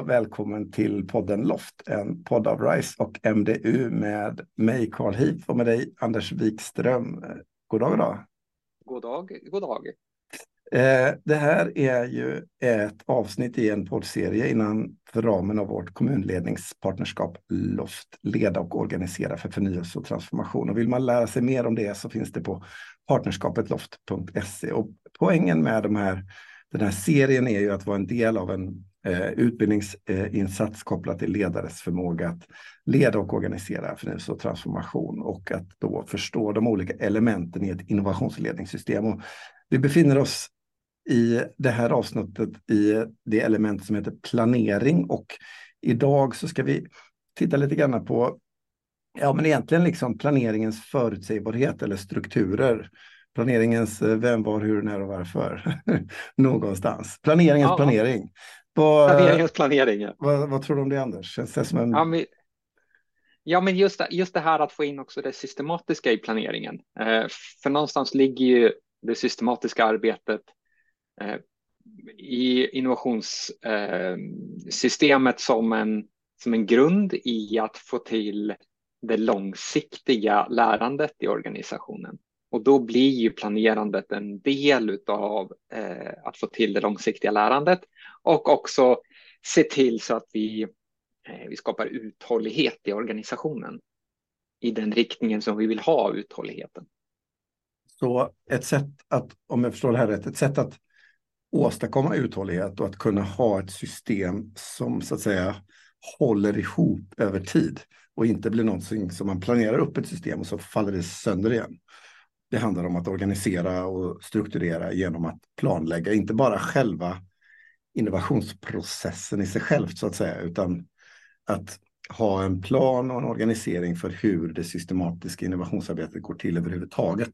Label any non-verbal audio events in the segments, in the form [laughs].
Och välkommen till podden Loft, en podd av RISE och MDU med mig Carl Heath och med dig Anders Wikström. God dag, god dag. God dag, god dag. Eh, det här är ju ett avsnitt i en poddserie innan för ramen av vårt kommunledningspartnerskap LOFT, leda och organisera för förnyelse och transformation. Och vill man lära sig mer om det så finns det på partnerskapetloft.se. Och poängen med de här, den här serien är ju att vara en del av en Eh, utbildningsinsats kopplat till ledares förmåga att leda och organisera förnyelse och transformation och att då förstå de olika elementen i ett innovationsledningssystem. Och vi befinner oss i det här avsnittet i det element som heter planering och idag så ska vi titta lite grann på ja, men egentligen liksom planeringens förutsägbarhet eller strukturer. Planeringens eh, vem, var, hur, när och varför. [laughs] Någonstans. Planeringens ja. planering. Vad, Planeringens planering. Ja. Vad, vad, tror du om det Anders? Känns det som en... ja, men, ja, men just, det, just det här att få in också det systematiska i planeringen. Eh, för någonstans ligger ju det systematiska arbetet eh, i innovationssystemet eh, som, en, som en grund i att få till det långsiktiga lärandet i organisationen. Och då blir ju planerandet en del av eh, att få till det långsiktiga lärandet och också se till så att vi, eh, vi skapar uthållighet i organisationen i den riktningen som vi vill ha uthålligheten. Så ett sätt att, om jag förstår det här rätt, ett sätt att åstadkomma uthållighet och att kunna ha ett system som så att säga håller ihop över tid och inte blir någonting som man planerar upp ett system och så faller det sönder igen. Det handlar om att organisera och strukturera genom att planlägga, inte bara själva innovationsprocessen i sig självt så att säga, utan att ha en plan och en organisering för hur det systematiska innovationsarbetet går till överhuvudtaget.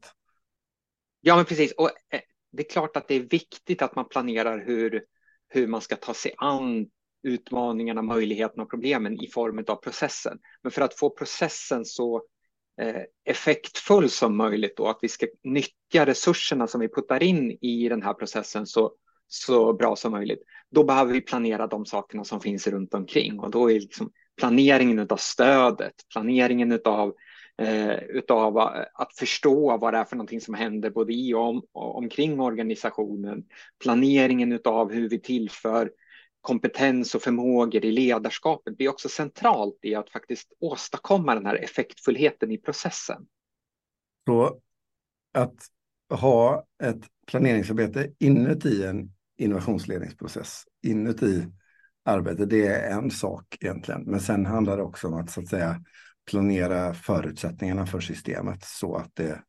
Ja, men precis. Och eh, det är klart att det är viktigt att man planerar hur, hur man ska ta sig an utmaningarna, möjligheterna och problemen i form av processen. Men för att få processen så Eh, effektfull som möjligt och att vi ska nyttja resurserna som vi puttar in i den här processen så, så bra som möjligt, då behöver vi planera de sakerna som finns runt omkring och då är liksom planeringen av stödet, planeringen av eh, utav eh, att förstå vad det är för någonting som händer både i och, om, och omkring organisationen, planeringen utav hur vi tillför kompetens och förmågor i ledarskapet blir också centralt i att faktiskt åstadkomma den här effektfullheten i processen. Så att ha ett planeringsarbete inuti en innovationsledningsprocess, inuti arbetet, det är en sak egentligen. Men sen handlar det också om att så att säga planera förutsättningarna för systemet så att det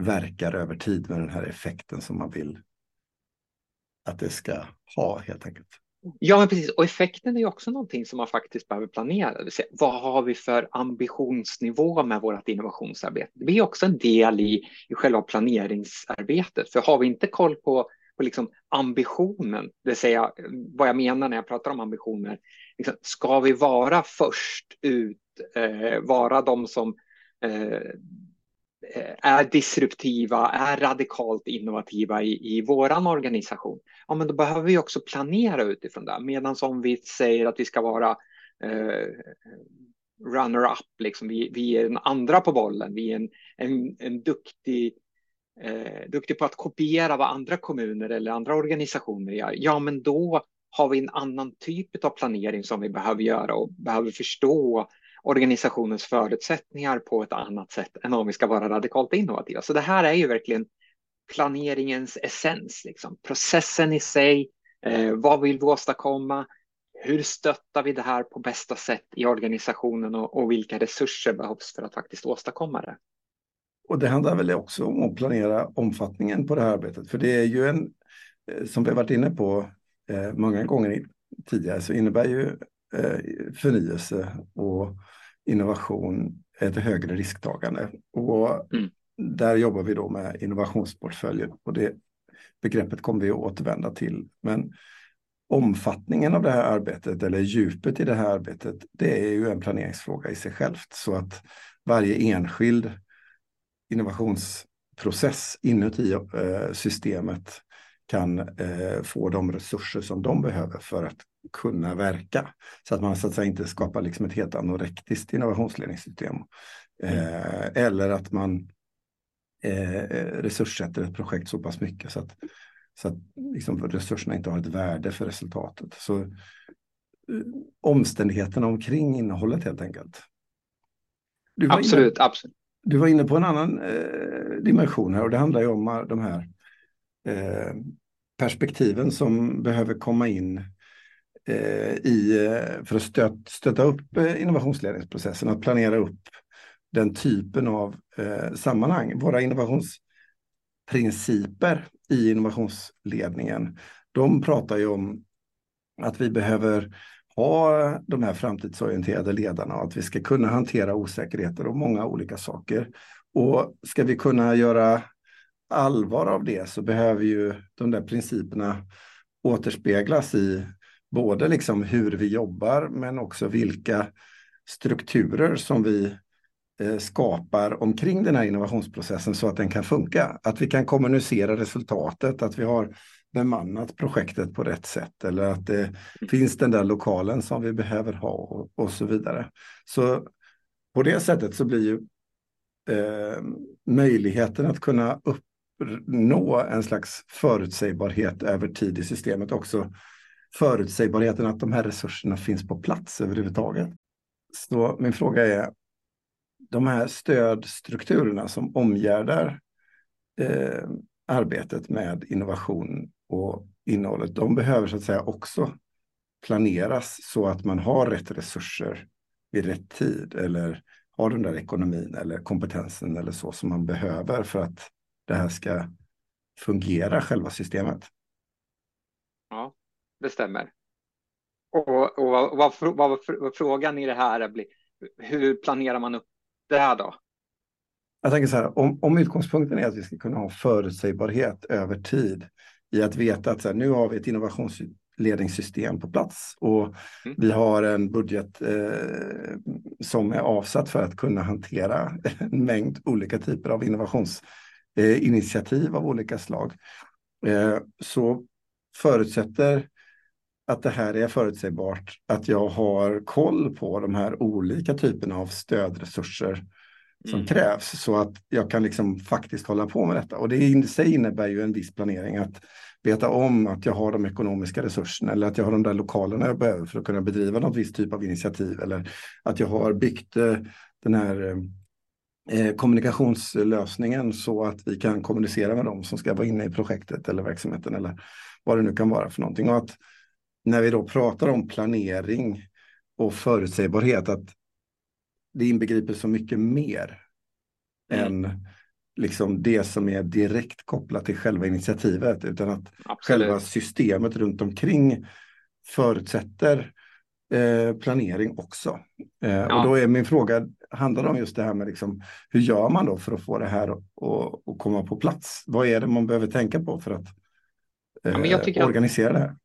verkar över tid med den här effekten som man vill att det ska ha helt enkelt. Ja, men precis. Och effekten är ju också någonting som man faktiskt behöver planera. Det vill säga, vad har vi för ambitionsnivå med vårt innovationsarbete? Det är också en del i, i själva planeringsarbetet. För har vi inte koll på, på liksom ambitionen, det vill säga vad jag menar när jag pratar om ambitioner, liksom, ska vi vara först ut, eh, vara de som eh, Eh, är disruptiva, är radikalt innovativa i, i vår organisation, ja, men då behöver vi också planera utifrån det. Medan om vi säger att vi ska vara eh, runner-up, liksom, vi, vi är den andra på bollen, vi är en, en, en duktig eh, duktig på att kopiera vad andra kommuner eller andra organisationer gör, ja men då har vi en annan typ av planering som vi behöver göra och behöver förstå organisationens förutsättningar på ett annat sätt än om vi ska vara radikalt innovativa. Så det här är ju verkligen planeringens essens, liksom. processen i sig, eh, vad vill vi åstadkomma, hur stöttar vi det här på bästa sätt i organisationen och, och, vilka resurser behövs för att faktiskt åstadkomma det. Och det handlar väl också om att planera omfattningen på det här arbetet, för det är ju en, eh, som vi varit inne på eh, många gånger tidigare, så innebär ju förnyelse och innovation ett högre risktagande. Och mm. där jobbar vi då med innovationsportföljer och det begreppet kommer vi att återvända till. Men omfattningen av det här arbetet eller djupet i det här arbetet, det är ju en planeringsfråga i sig självt. Så att varje enskild innovationsprocess inuti eh, systemet kan eh, få de resurser som de behöver för att kunna verka. Så att man så att säga inte skapar liksom ett helt anorektiskt innovationsledningssystem. Eh, eller att man eh, resurssätter ett projekt så pass mycket så att, så att liksom resurserna inte har ett värde för resultatet. Så eh, omständigheterna omkring innehållet helt enkelt. absolut, inne, absolut. Du var inne på en annan eh, dimension här och det handlar ju om de här eh, perspektiven som behöver komma in Eh, i, eh, för att stöt, stötta upp eh, innovationsledningsprocessen, att planera upp den typen av eh, sammanhang. Våra innovationsprinciper i innovationsledningen, de pratar ju om att vi behöver ha de här framtidsorienterade ledarna och att vi ska kunna hantera osäkerheter och många olika saker. Och ska vi kunna göra allvar av det så behöver ju de där principerna återspeglas i både liksom hur vi jobbar men också vilka strukturer som vi eh, skapar omkring den här innovationsprocessen så att den kan funka. Att vi kan kommunicera resultatet, att vi har bemannat projektet på rätt sätt eller att det mm. finns den där lokalen som vi behöver ha och, och så vidare. Så på det sättet så blir ju eh, möjligheten att kunna uppnå en slags förutsägbarhet över tid i systemet också förutsägbarheten att de här resurserna finns på plats överhuvudtaget. Så min fråga är, de här stödstrukturerna som omgärdar eh, arbetet med innovation och innehållet, de behöver så att säga också planeras så att man har rätt resurser vid rätt tid eller har den där ekonomin eller kompetensen eller så som man behöver för att det här ska fungera, själva systemet. Ja, det stämmer. Och, och vad, vad, vad, vad frågan i det här blir, hur planerar man upp det här då? Jag tänker så här, om, om utgångspunkten är att vi ska kunna ha förutsägbarhet över tid i att veta att så här, nu har vi ett innovationsledningssystem på plats och mm. vi har en budget eh, som är avsatt för att kunna hantera en mängd olika typer av innovationsinitiativ eh, av olika slag. Eh, så förutsätter att det här är förutsägbart, att jag har koll på de här olika typerna av stödresurser som mm. krävs så att jag kan liksom faktiskt hålla på med detta. Och det i sig innebär ju en viss planering att veta om att jag har de ekonomiska resurserna eller att jag har de där lokalerna jag behöver för att kunna bedriva något visst typ av initiativ eller att jag har byggt eh, den här eh, kommunikationslösningen så att vi kan kommunicera med dem som ska vara inne i projektet eller verksamheten eller vad det nu kan vara för någonting. Och att när vi då pratar om planering och förutsägbarhet att det inbegriper så mycket mer mm. än liksom det som är direkt kopplat till själva initiativet utan att Absolut. själva systemet runt omkring förutsätter eh, planering också. Eh, ja. Och då är min fråga, handlar om just det här med liksom, hur gör man då för att få det här att komma på plats? Vad är det man behöver tänka på för att eh, ja, organisera det här?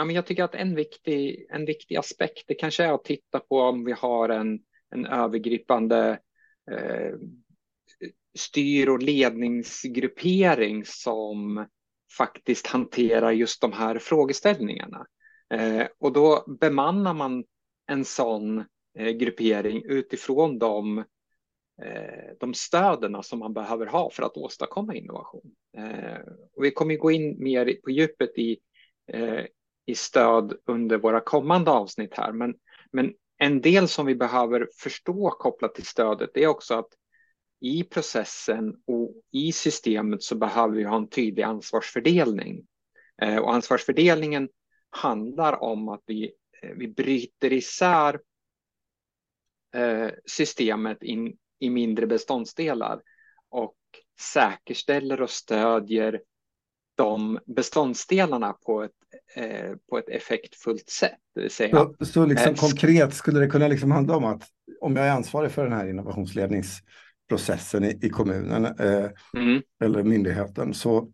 Ja, men jag tycker att en viktig, en viktig aspekt det kanske är att titta på om vi har en en övergripande eh, styr och ledningsgruppering som faktiskt hanterar just de här frågeställningarna. Eh, och då bemannar man en sån eh, gruppering utifrån de, eh, de stöderna som man behöver ha för att åstadkomma innovation. Eh, och vi kommer gå in mer på djupet i, eh, i stöd under våra kommande avsnitt här, men, men en del som vi behöver förstå kopplat till stödet är också att i processen och i systemet så behöver vi ha en tydlig ansvarsfördelning. Eh, och ansvarsfördelningen handlar om att vi, eh, vi bryter isär eh, systemet in, i mindre beståndsdelar och säkerställer och stödjer de beståndsdelarna på ett, eh, på ett effektfullt sätt. Det vill säga, så, så liksom, eh, konkret skulle det kunna liksom handla om att om jag är ansvarig för den här innovationsledningsprocessen i, i kommunen eh, mm. eller myndigheten så,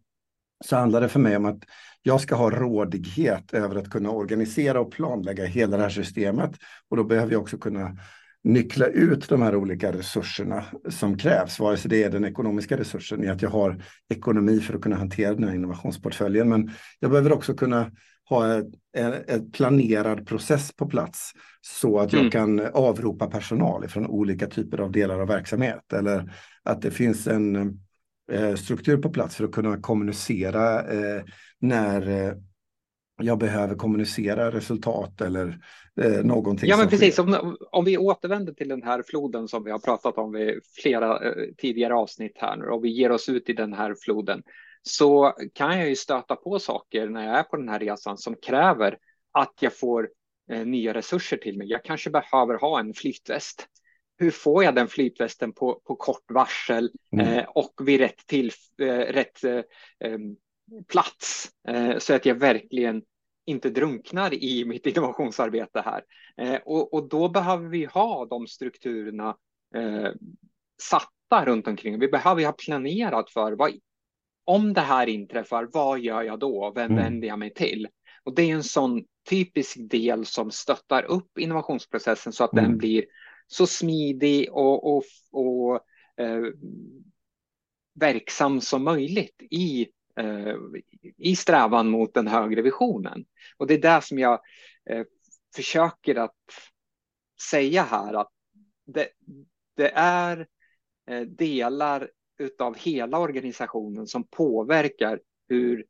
så handlar det för mig om att jag ska ha rådighet över att kunna organisera och planlägga hela det här systemet. Och då behöver jag också kunna nyckla ut de här olika resurserna som krävs, vare sig det är den ekonomiska resursen i att jag har ekonomi för att kunna hantera den här innovationsportföljen. Men jag behöver också kunna ha en planerad process på plats så att jag mm. kan avropa personal från olika typer av delar av verksamhet eller att det finns en eh, struktur på plats för att kunna kommunicera eh, när eh, jag behöver kommunicera resultat eller eh, någonting. Ja, men precis. Om, om, vi återvänder till den här floden som vi har pratat om i flera eh, tidigare avsnitt här nu och vi ger oss ut i den här floden så kan jag ju stöta på saker när jag är på den här resan som kräver att jag får eh, nya resurser till mig. Jag kanske behöver ha en flytväst. Hur får jag den flytvästen på, på kort varsel mm. eh, och vid rätt, till, eh, rätt eh, plats eh, så att jag verkligen inte drunknar i mitt [laughs] innovationsarbete här. Eh, och, och, då behöver vi ha de strukturerna satta runt omkring. Vi behöver ha planerat för vad, om det här inträffar, vad gör jag då? Vem mm. vänder jag mig till? Och det är en sån typisk del som stöttar upp innovationsprocessen så att mm. den blir så smidig och, och, och eh, verksam som möjligt i, eh, Eh, i strävan mot den högre visionen. Och det är det som jag eh, försöker att säga här att det, det är eh, delar utav hela organisationen som påverkar hur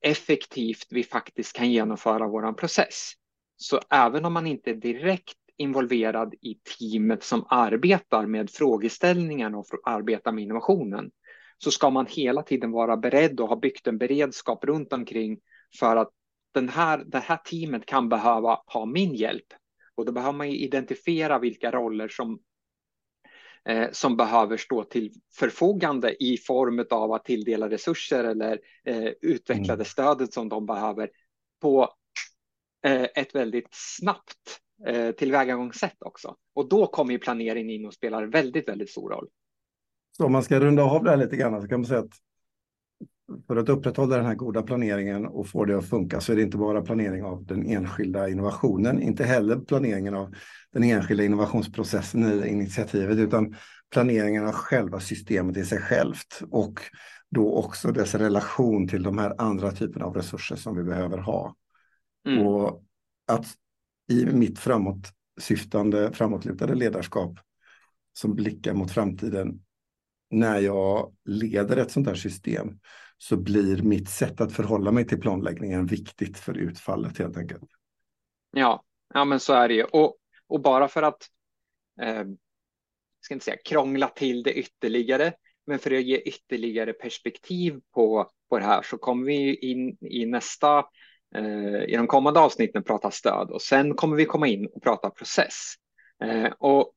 effektivt vi faktiskt kan genomföra vår process. Så även om man inte är direkt involverad i teamet som arbetar med frågeställningarna och arbetar med innovationen så ska man hela tiden vara beredd och ha byggt en beredskap runt omkring för att den här, det här teamet kan behöva ha min hjälp. Och då behöver man identifiera vilka roller som eh, som behöver stå till förfogande i form av att tilldela resurser eller eh, utveckla det mm. stödet som de behöver på eh, ett väldigt snabbt eh, tillvägagångssätt också. Och då kommer ju planeringen in och spelar väldigt, väldigt stor roll. Så om man ska runda av det här lite grann så kan man säga att för att upprätthålla den här goda planeringen och få det att funka så är det inte bara planering av den enskilda innovationen, inte heller planeringen av den enskilda innovationsprocessen i initiativet, utan planeringen av själva systemet i sig självt och då också dess relation till de här andra typerna av resurser som vi behöver ha. Mm. Och att i mitt framåtsyftande, framåtlutade ledarskap som blickar mot framtiden, när jag leder ett sånt här system så blir mitt sätt att förhålla mig till planläggningen viktigt för utfallet helt enkelt. Ja, ja men så är det ju. Och, och bara för att, eh, ska inte säga krångla till det ytterligare, men för att ge ytterligare perspektiv på, på det här så kommer vi in i nästa, eh, i de kommande avsnitten prata stöd och sen kommer vi komma in och prata process. Eh, och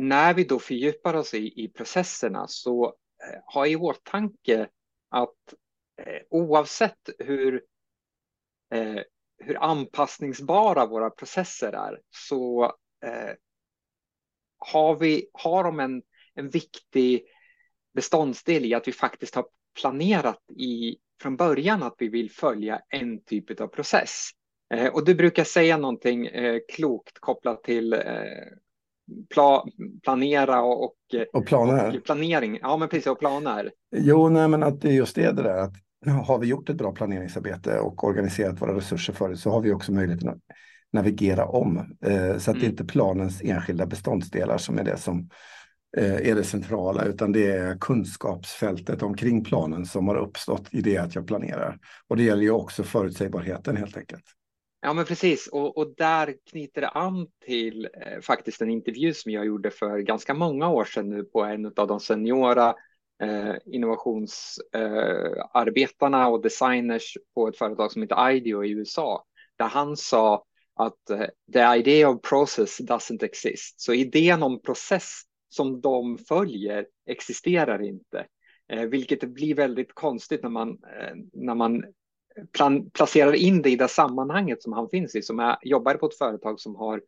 när vi då fördjupar oss i, i processerna så eh, ha i åtanke att eh, oavsett hur, eh, hur anpassningsbara våra processer är så eh, har, vi, har de en, en viktig beståndsdel i att vi faktiskt har planerat i, från början att vi vill följa en typ av process. Eh, och du brukar säga någonting eh, klokt kopplat till eh, pla, planera och, och, och, planer. och planering. Ja, men precis, och planer. Jo, nej, men att det är just det, det där att har vi gjort ett bra planeringsarbete och organiserat våra resurser för det så har vi också möjligheten att navigera om. Eh, så att mm. det inte planens enskilda beståndsdelar som är det som eh, är det centrala, utan det är kunskapsfältet omkring planen som har uppstått i det att jag planerar. Och det gäller ju också förutsägbarheten helt enkelt. Ja, men precis. Och, och där knyter det an till eh, faktiskt en intervju som jag gjorde för ganska många år sedan nu på en av de seniora eh, innovationsarbetarna eh, och designers på ett företag som heter IDEO i USA, där han sa att eh, the idea of process doesn't exist. Så idén om process som de följer existerar inte, eh, vilket blir väldigt konstigt när man, eh, när man plan, placerar in det i det sammanhanget som han finns i, som är, jobbar på ett företag som har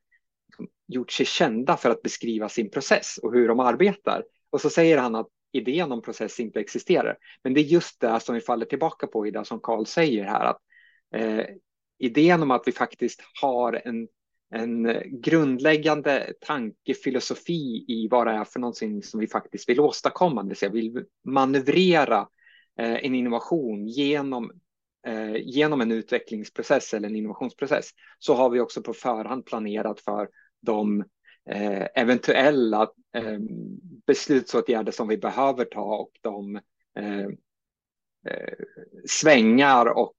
liksom, gjort sig kända för att beskriva sin process och hur de arbetar. Och så säger han att idén om process inte existerar. Men det är just det som vi faller tillbaka på i det som Karl säger här, att eh, idén om att vi faktiskt har en, en grundläggande tankefilosofi i vad det är för någonting som vi faktiskt vill åstadkomma, det vill säga vill manövrera eh, en innovation genom, eh, genom en utvecklingsprocess eller en innovationsprocess, så har vi också på förhand planerat för de eh, eventuella eh, beslutsåtgärder som vi behöver ta och de eh, eh, svängar och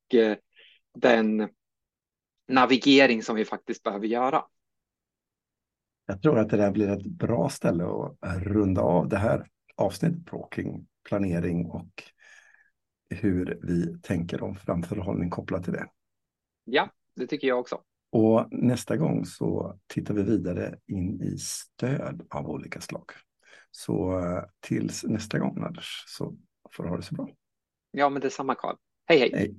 den navigering som vi faktiskt behöver göra. Jag tror att det där blir ett bra ställe att runda av det här avsnittet på kring planering och hur vi tänker om framförhållning kopplat till det. Ja, det tycker jag också. Och nästa gång så tittar vi vidare in i stöd av olika slag. Så eh, tills nästa gång Anders så får du ha det så bra. Ja, men detsamma Karl. Hej hej. hej.